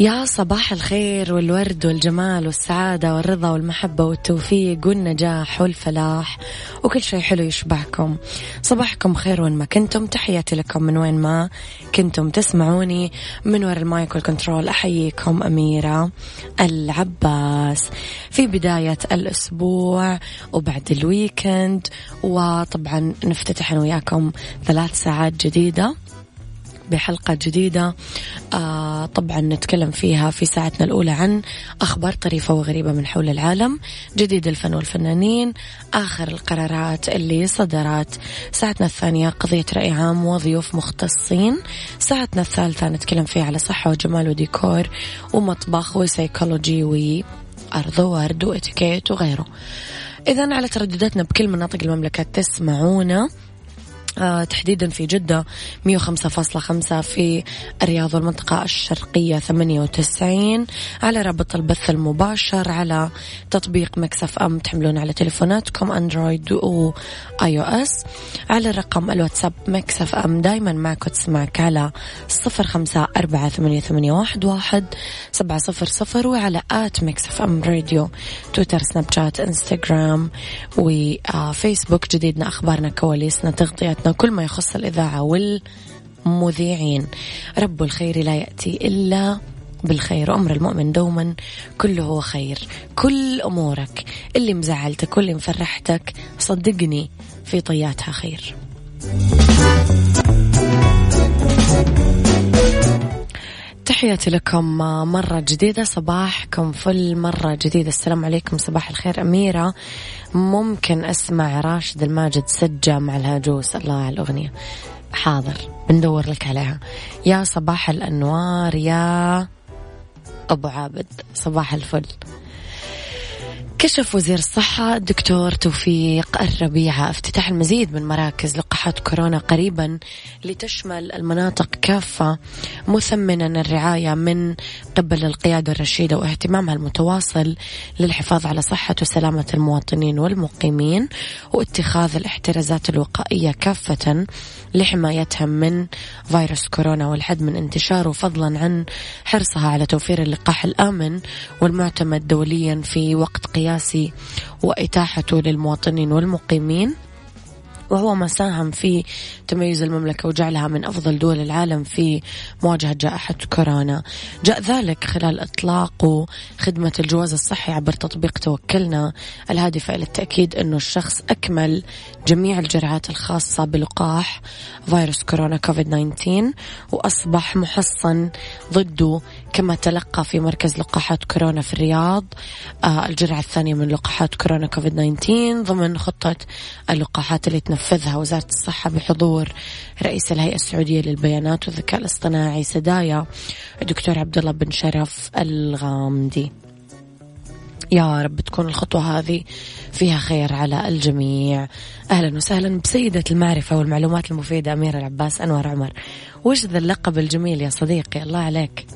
يا صباح الخير والورد والجمال والسعادة والرضا والمحبة والتوفيق والنجاح والفلاح. وكل شيء حلو يشبهكم. صباحكم خير وين ما كنتم. تحياتي لكم من وين ما كنتم تسمعوني. من وراء ال mic وال control أحييكم أميرة العباس. في بداية الأسبوع وبعد ال weekend وطبعا نفتتح أنا وياكم ثلاث ساعات جديدة. بحلقة جديدة. آه طبعا نتكلم فيها في ساعتنا الأولى عن أخبار طريفة وغريبة من حول العالم. جديد الفن والفنانين آخر القرارات اللي صدرت. ساعتنا الثانية قضية رأي عام وضيوف مختصين. ساعتنا الثالثة نتكلم فيها على صحة وجمال وديكور ومطبخ وسيكولوجي وأرض وورد وإتيكيت وغيره. إذا على تردداتنا بكل مناطق المملكة تسمعونا. تحديدا في جدة 105.5 في الرياض والمنطقة الشرقية 98 على رابط البث المباشر على تطبيق Mix FM تحملون على تليفوناتكم أندرويد و iOS. على الرقم الواتساب Mix FM دايما معك تسمعك على 0548811700 سبعة صفر صفر وعلى at Mix FM Radio تويتر سناب شات إنستغرام وفيسبوك جديدنا أخبارنا كواليسنا تغطياتنا كل ما يخص الإذاعة والمذيعين. رب الخير لا يأتي إلا بالخير. وأمر المؤمن دوما كله هو خير. كل أمورك اللي مزعلتك واللي مفرحتك صدقني في طياتها خير. تحياتي لكم مرة جديدة صباحكم فل مرة جديدة. السلام عليكم صباح الخير أميرة. ممكن أسمع راشد الماجد سجة مع الهاجوس. الله على الأغنية. حاضر بندور لك عليها. يا صباح الأنوار يا أبو عابد. صباح الفل. كشف وزير الصحة الدكتور توفيق الربيعة افتتاح المزيد من مراكز لقاحات كورونا قريبا لتشمل المناطق كافة مثمنا الرعاية من قبل القيادة الرشيدة واهتمامها المتواصل للحفاظ على صحة وسلامة المواطنين والمقيمين واتخاذ الاحترازات الوقائية كافة لحمايتهم من فيروس كورونا والحد من انتشاره فضلا عن حرصها على توفير اللقاح الآمن والمعتمد دوليا في وقت قياسي وإتاحته للمواطنين والمقيمين. وهو ما ساهم في تميز المملكة وجعلها من أفضل دول العالم في مواجهة جائحة كورونا. جاء ذلك خلال إطلاق خدمة الجواز الصحي عبر تطبيق توكلنا الهادفة إلى التأكيد أنه الشخص أكمل جميع الجرعات الخاصة بلقاح فيروس كورونا كوفيد 19 وأصبح محصن ضده كما تلقى في مركز لقاحات كورونا في الرياض آه الجرعة الثانية من لقاحات كورونا كوفيد 19 ضمن خطة اللقاحات اللي تنفذها وزارة الصحة بحضور رئيس الهيئة السعودية للبيانات والذكاء الاصطناعي سدايا الدكتور عبد الله بن شرف الغامدي. يا رب تكون الخطوة هذه فيها خير على الجميع. أهلا وسهلا بسيدة المعرفة والمعلومات المفيدة أميرة العباس أنور عمر. وش ذا اللقب الجميل يا صديقي؟ الله عليك.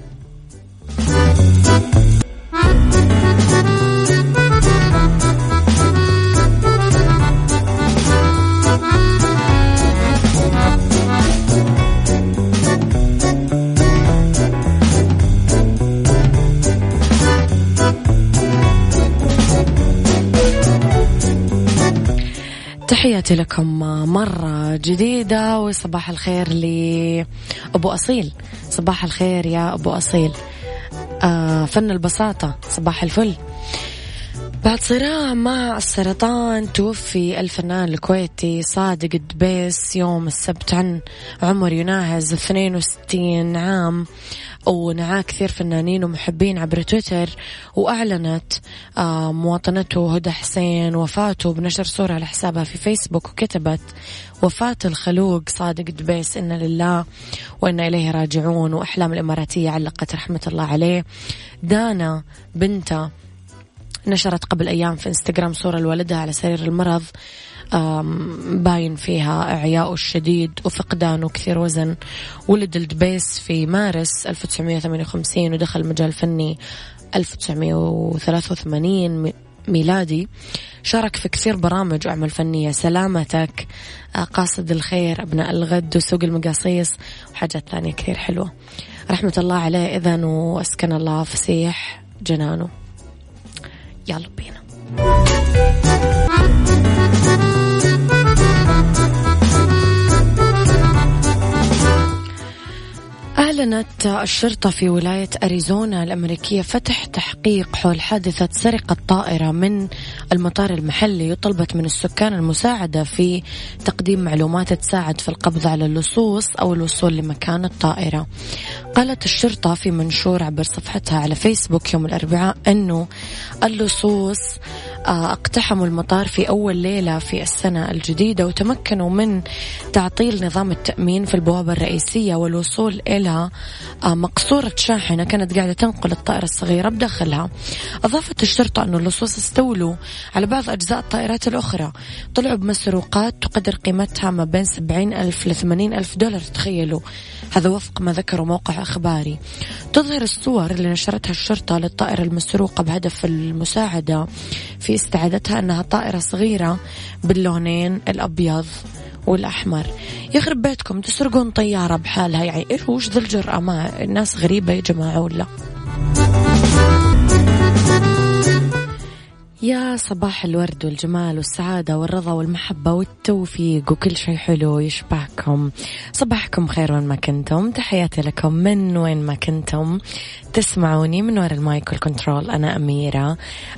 تحياتي لكم مرة جديدة وصباح الخير لأبو أصيل. صباح الخير يا أبو أصيل. آه فن البساطة صباح الفل. بعد صراع مع السرطان توفي الفنان الكويتي صادق الدبيس يوم السبت عن عمر يناهز 62 عام. ونعاه كثير فنانين ومحبين عبر تويتر وأعلنت آه، مواطنته هدى حسين وفاته بنشر صورة على حسابها في فيسبوك وكتبت وفاة الخلوق صادق دبيس إنا لله وإنا إليه راجعون. وأحلام الإماراتية علقت رحمة الله عليه. دانا بنته نشرت قبل أيام في إنستغرام صورة لوالدها على سرير المرض باين فيها إعياءه الشديد وفقدانه كثير وزن. ولد الدبيس في مارس 1958 ودخل المجال الفني 1983 ميلادي. شارك في كثير برامج وأعمال فنية. سلامتك آه، قاصد الخير أبناء الغد وسوق المقاصيص وحاجات ثانية كثير حلوة. رحمة الله عليه إذن وأسكن الله فسيح جنانه. يلا بينا. أعلنت الشرطة في ولاية أريزونا الأمريكية فتح تحقيق حول حادثة سرقة طائرة من المطار المحلي وطلبت من السكان المساعدة في تقديم معلومات تساعد في القبض على اللصوص أو الوصول لمكان الطائرة. قالت الشرطة في منشور عبر صفحتها على فيسبوك يوم الأربعاء أنه اللصوص آه، اقتحموا المطار في أول ليلة في السنة الجديدة وتمكنوا من تعطيل نظام التأمين في البوابة الرئيسية والوصول إلى مقصورة شاحنة كانت قاعدة تنقل الطائرة الصغيرة بداخلها. أضافت الشرطة أن اللصوص استولوا على بعض أجزاء الطائرات الأخرى. طلعوا بمسروقات تقدر قيمتها ما بين 70 ألف ل 80 ألف دولار تخيلوا. هذا وفق ما ذكره موقع أخباري. تظهر الصور اللي نشرتها الشرطة للطائرة المسروقة بهدف المساعدة في استعادتها أنها طائرة صغيرة باللونين الأبيض. والأحمر. يخرب بيتكم تسرقون طيارة بحالها يعني إيش؟ وش ذا الجرأة؟ ما الناس غريبة يا جماعة ولا؟ يا صباح الورد والجمال والسعادة والرضا والمحبة والتوفيق وكل شيء حلو يشبهكم. صباحكم خير وين ما كنتم. تحياتي لكم من وين ما كنتم. تسمعوني من وراء ال mic وال control. أنا أميرة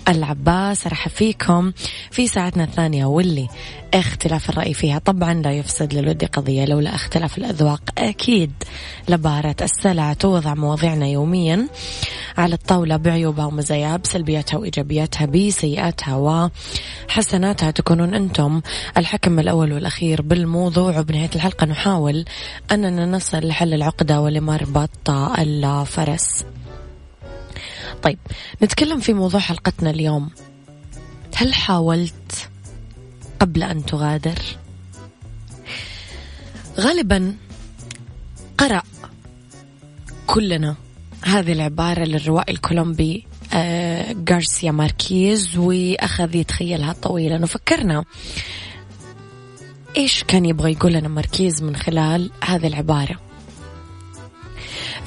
العباس. أرحب فيكم في ساعتنا الثانية واللي اختلاف الرأي فيها طبعا لا يفسد للود قضية لولا اختلاف الأذواق. أكيد لبارة السلع توضع مواضيعنا يوميا على الطاولة بعيوبها ومزاياها بسلبياتها وإيجابياتها بسيئاتها وحسناتها تكونون أنتم الحكم الأول والأخير بالموضوع وبنهاية الحلقة نحاول أننا نصل لحل العقدة ولمربط الفرس. طيب نتكلم في موضوع حلقتنا اليوم. هل حاولت قبل أن تغادر؟ غالبا قرأ كلنا هذه العبارة للروائي الكولومبي غارسيا ماركيز وأخذ يتخيلها طويلا وفكرنا إيش كان يبغى يقول لنا ماركيز من خلال هذه العبارة.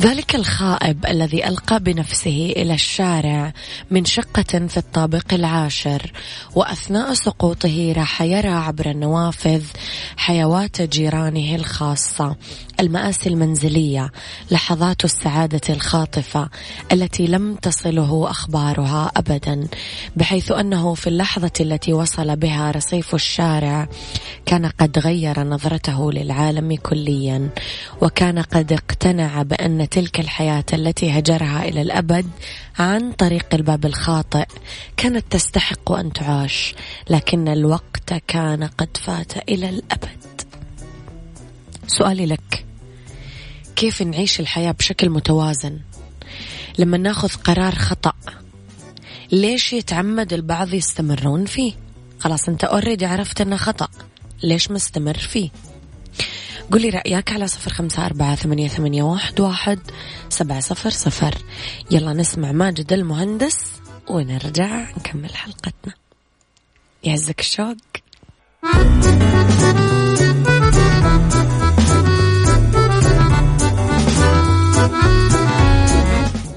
ذلك الخائب الذي ألقى بنفسه إلى الشارع من شقة في الطابق العاشر وأثناء سقوطه راح يرى عبر النوافذ حيوات جيرانه الخاصة. المآسي المنزلية لحظات السعادة الخاطفة التي لم تصله أخبارها أبدا بحيث أنه في اللحظة التي وصل بها رصيف الشارع كان قد غير نظرته للعالم كليا وكان قد اقتنع بأن تلك الحياة التي هجرها إلى الأبد عن طريق الباب الخاطئ كانت تستحق أن تعاش لكن الوقت كان قد فات إلى الأبد. سؤالي لك كيف نعيش الحياة بشكل متوازن. لما ناخذ قرار خطأ ليش يتعمد البعض يستمرون فيه؟ خلاص أنت اوريدي عرفت إنه خطأ. ليش مستمر فيه؟ قولي رأيك على صفر خمسة أربعة ثمانية, ثمانية واحد, واحد سبعة صفر صفر. يلا نسمع ماجد المهندس ونرجع نكمل حلقتنا. يعزك الشوق.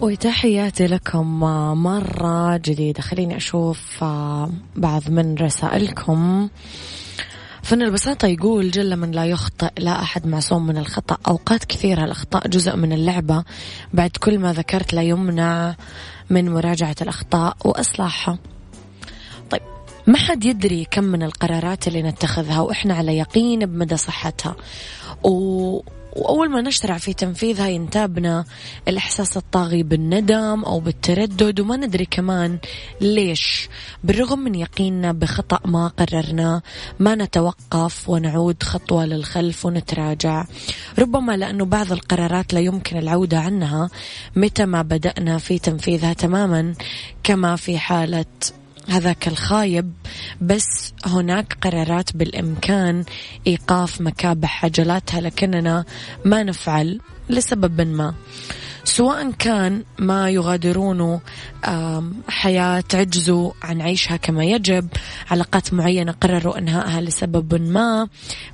وتحياتي لكم مرة جديدة. خليني أشوف بعض من رسائلكم. فن البساطة يقول جل من لا يخطئ لا أحد معصوم من الخطأ. أوقات كثيرة الأخطاء جزء من اللعبة. بعد كل ما ذكرت لا يمنع من مراجعة الأخطاء وإصلاحها. طيب ما حد يدري كم من القرارات اللي نتخذها وإحنا على يقين بمدى صحتها. و... وأول ما نشرع في تنفيذها ينتابنا الإحساس الطاغي بالندم أو بالتردد وما ندري كمان ليش. بالرغم من يقيننا بخطأ ما قررناه ما نتوقف ونعود خطوة للخلف ونتراجع. ربما لأنه بعض القرارات لا يمكن العودة عنها متى ما بدأنا في تنفيذها تماما كما في حالة هذاك الخايب بس هناك قرارات بالإمكان إيقاف مكابح عجلاتها لكننا ما نفعل لسبب ما. سواء كان ما يغادرون حياة عجزوا عن عيشها كما يجب علاقات معينة قرروا إنهائها لسبب ما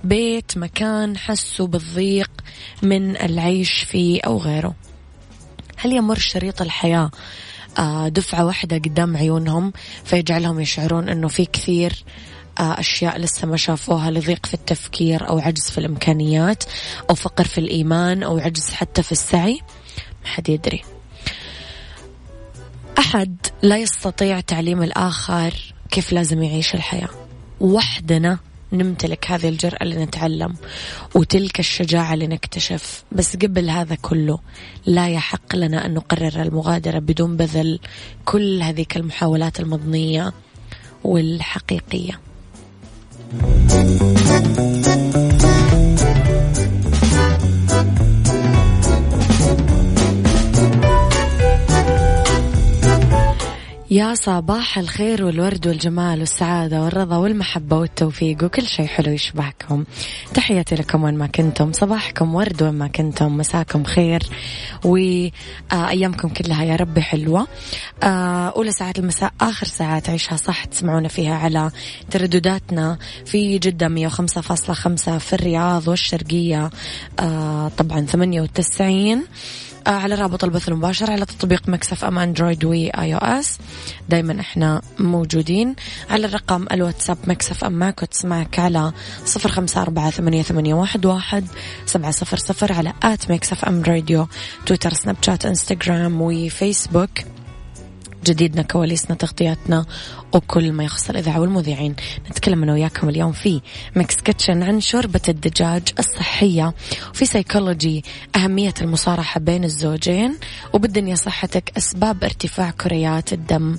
بيت مكان حسوا بالضيق من العيش فيه أو غيره. هل يمر شريط الحياة دفعة واحدة قدام عيونهم فيجعلهم يشعرون أنه في كثير آه، أشياء لسه ما شافوها لضيق في التفكير أو عجز في الإمكانيات أو فقر في الإيمان أو عجز حتى في السعي. ما حد يدري. أحد لا يستطيع تعليم الآخر كيف لازم يعيش الحياة. وحدنا نمتلك هذه الجرأة لنتعلم وتلك الشجاعة لنكتشف. بس قبل هذا كله لا يحق لنا أن نقرر المغادرة بدون بذل كل هذه المحاولات المضنية والحقيقية. يا صباح الخير والورد والجمال والسعادة والرضا والمحبة والتوفيق وكل شيء حلو يشبهكم. تحياتي لكم وين ما كنتم. صباحكم ورد وين ما كنتم. مساكم خير. وأيامكم كلها يا ربي حلوة. آه، أولى ساعات المساء آخر ساعات عيشها صح. تسمعونا فيها على تردداتنا في جدة 105.5 في الرياض والشرقية. آه، طبعا 98 آه، على رابط البث المباشر على تطبيق Mix FM أندرويد و iOS. دايما إحنا موجودين. على الرقم الواتساب Mix FM معاك وتسمعك على صفر خمسة أربعة ثمانية, ثمانية واحد, واحد سبعة صفر صفر على at Mix FM Radio تويتر سناب شات إنستغرام وفيسبوك. جديدنا كواليسنا تغطياتنا وكل ما يخص الإذاعة والمذيعين. نتكلم أنا وياكم اليوم في Mix Kitchen عن شوربة الدجاج الصحية. وفي سيكولوجي أهمية المصارحة بين الزوجين وبالدنيا صحتك أسباب ارتفاع كريات الدم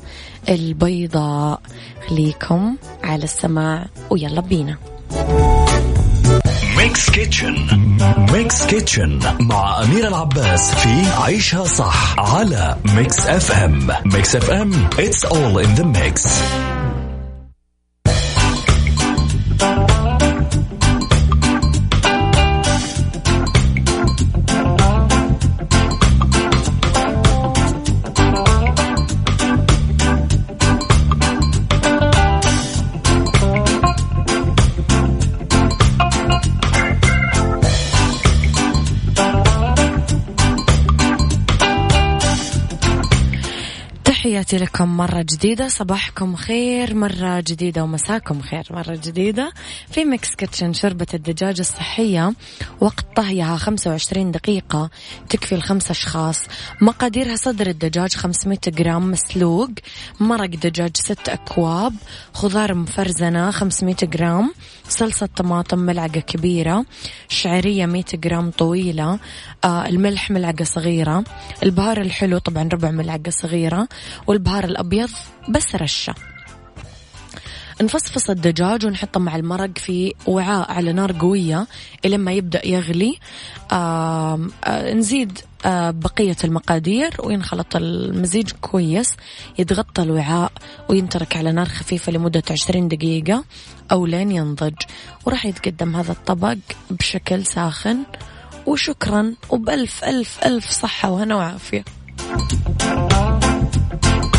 البيضاء. خليكم على السماع ويلا بينا. Mix Kitchen Mix Kitchen مع أمير العباس في عيشها صح على Mix FM Mix FM it's all in the mix. تحياتي لكم مرة جديدة. صباحكم خير مرة جديدة ومساكم خير مرة جديدة. في Mix Kitchen شربة الدجاج الصحية. وقت طهيها 25 دقيقة تكفي الخمس أشخاص. مقاديرها صدر الدجاج 500 جرام مسلوق. مرق دجاج 6 أكواب. خضار مفرزنة 500 جرام. صلصة طماطم ملعقة كبيرة. شعرية 100 جرام طويلة. آه الملح ملعقة صغيرة. البهار الحلو طبعا ربع ملعقة صغيرة. والبهار الأبيض بس رشة. نفصفص الدجاج ونحطه مع المرق في وعاء على نار قوية إلى ما يبدأ يغلي. آه نزيد آه بقية المقادير وينخلط المزيج كويس. يتغطى الوعاء وينترك على نار خفيفة لمدة عشرين دقيقة أو لين ينضج. وراح يتقدم هذا الطبق بشكل ساخن. وشكرا وبألف ألف ألف صحة وهنا وعافية.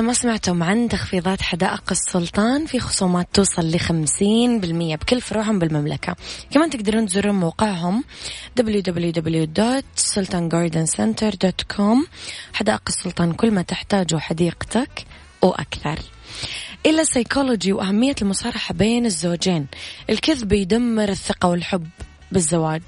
ما سمعتم عن تخفيضات حدائق السلطان في خصومات توصل لخمسين بالمية بكل فروعهم بالمملكة. كمان تقدرون تزورون موقعهم www.sultangardencenter.com حدائق السلطان كل ما تحتاجه حديقتك وأكثر. إلى سيكولوجي وأهمية المصارحة بين الزوجين. الكذب يدمر الثقة والحب. بالزواج.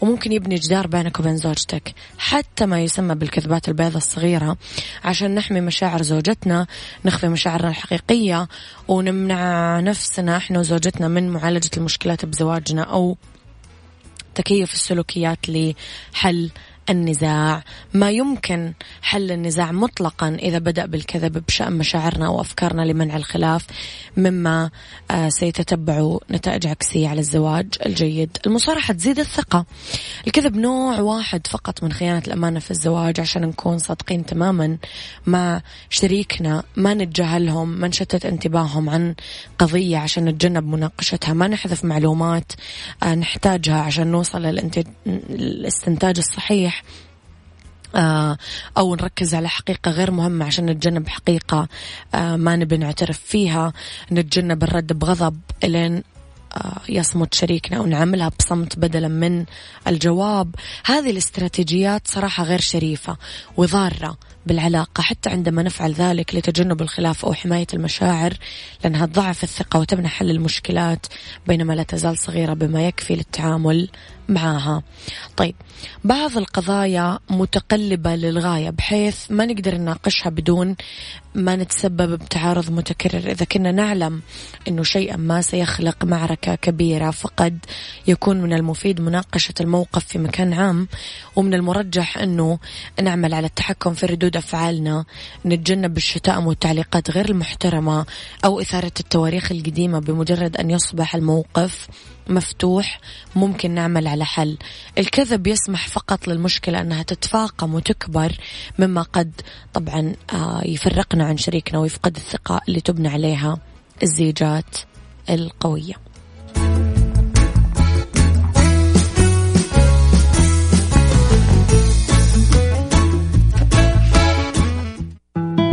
وممكن يبني جدار بينك وبين زوجتك حتى ما يسمى بالكذبات البيضة الصغيرة. عشان نحمي مشاعر زوجتنا نخفي مشاعرنا الحقيقية ونمنع نفسنا إحنا وزوجتنا من معالجة المشكلات بزواجنا أو تكيف السلوكيات لحل النزاع. ما يمكن حل النزاع مطلقا إذا بدأ بالكذب بشأن مشاعرنا وأفكارنا لمنع الخلاف مما آه، سيتتبع نتائج عكسية على الزواج الجيد. المصارحة تزيد الثقة. الكذب نوع واحد فقط من خيانة الأمانة في الزواج عشان نكون صادقين تماما مع شريكنا. ما نتجاهلهم ما نشتت انتباههم عن قضية عشان نتجنب مناقشتها. ما نحذف معلومات آه، نحتاجها عشان نوصل للاستنتاج الصحيح. آه، أو نركز على حقيقة غير مهمة عشان نتجنب حقيقة آه، ما نبي نعترف فيها. نتجنب الرد بغضب إلين آه، يصمت شريكنا ونعملها بصمت بدلا من الجواب. هذه الاستراتيجيات صراحة غير شريفة وضارة بالعلاقة. حتى عندما نفعل ذلك لتجنب الخلاف أو حماية المشاعر لأنها تضعف الثقة وتمنع حل المشكلات بينما لا تزال صغيرة بما يكفي للتعامل معها طيب بعض القضايا متقلبة للغاية بحيث ما نقدر نناقشها بدون ما نتسبب بتعارض متكرر. إذا كنا نعلم أنه شيئا ما سيخلق معركة كبيرة فقد يكون من المفيد مناقشة الموقف في مكان عام ومن المرجح أنه نعمل على التحكم في ردود أفعالنا نتجنب الشتائم والتعليقات غير المحترمة أو إثارة التواريخ القديمة بمجرد أن يصبح الموقف مفتوح ممكن نعمل على حل. الكذب يسمح فقط للمشكلة أنها تتفاقم وتكبر مما قد طبعا آه، يفرقنا عن شريكنا ويفقد الثقة اللي تبنى عليها الزيجات القوية.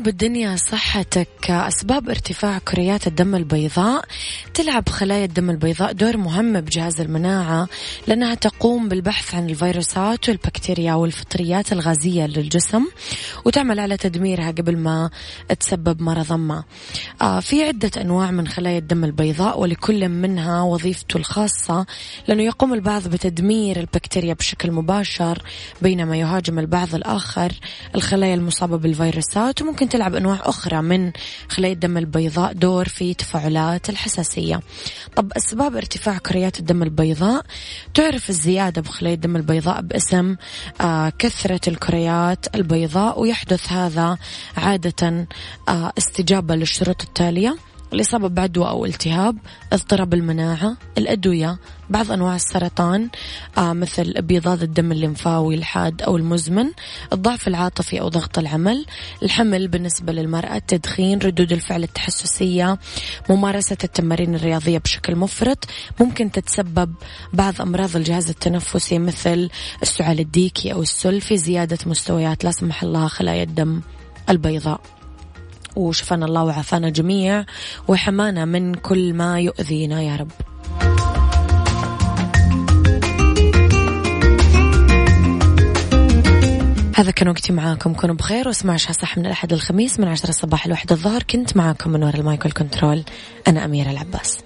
لأنه بالدنيا صحتك. أسباب ارتفاع كريات الدم البيضاء. تلعب خلايا الدم البيضاء دور مهم بجهاز المناعة لأنها تقوم بالبحث عن الفيروسات والبكتيريا والفطريات الغازية للجسم وتعمل على تدميرها قبل ما تسبب مرض ما. آه في عدة أنواع من خلايا الدم البيضاء ولكل منها وظيفته الخاصة لأنه يقوم البعض بتدمير البكتيريا بشكل مباشر بينما يهاجم البعض الآخر الخلايا المصابة بالفيروسات وممكن تلعب أنواع أخرى من خلايا الدم البيضاء دور في تفاعلات الحساسية. طب أسباب ارتفاع كريات الدم البيضاء تعرف الزيادة بخلايا الدم البيضاء باسم آه كثرة الكريات البيضاء ويحدث هذا عادة آه استجابة للشروط التالية. الإصابة بعدوى أو التهاب اضطراب المناعة الأدوية بعض أنواع السرطان آه مثل ابيضاد الدم الليمفاوي الحاد أو المزمن الضعف العاطفي أو ضغط العمل الحمل بالنسبة للمرأة التدخين ردود الفعل التحسسية ممارسة التمارين الرياضية بشكل مفرط ممكن تتسبب بعض أمراض الجهاز التنفسي مثل السعال الديكي أو السل في زيادة مستويات لا سمح الله خلايا الدم البيضاء. وشفانا الله وعافانا جميع وحمانا من كل ما يؤذينا يا رب. هذا كان وقتي معاكم كونوا بخير واسمعوا عشاء صح من الأحد الخميس من عشرة الصباح لواحد الظهر. كنت معاكم من وراء المايك والكنترول أنا أميرة العباس.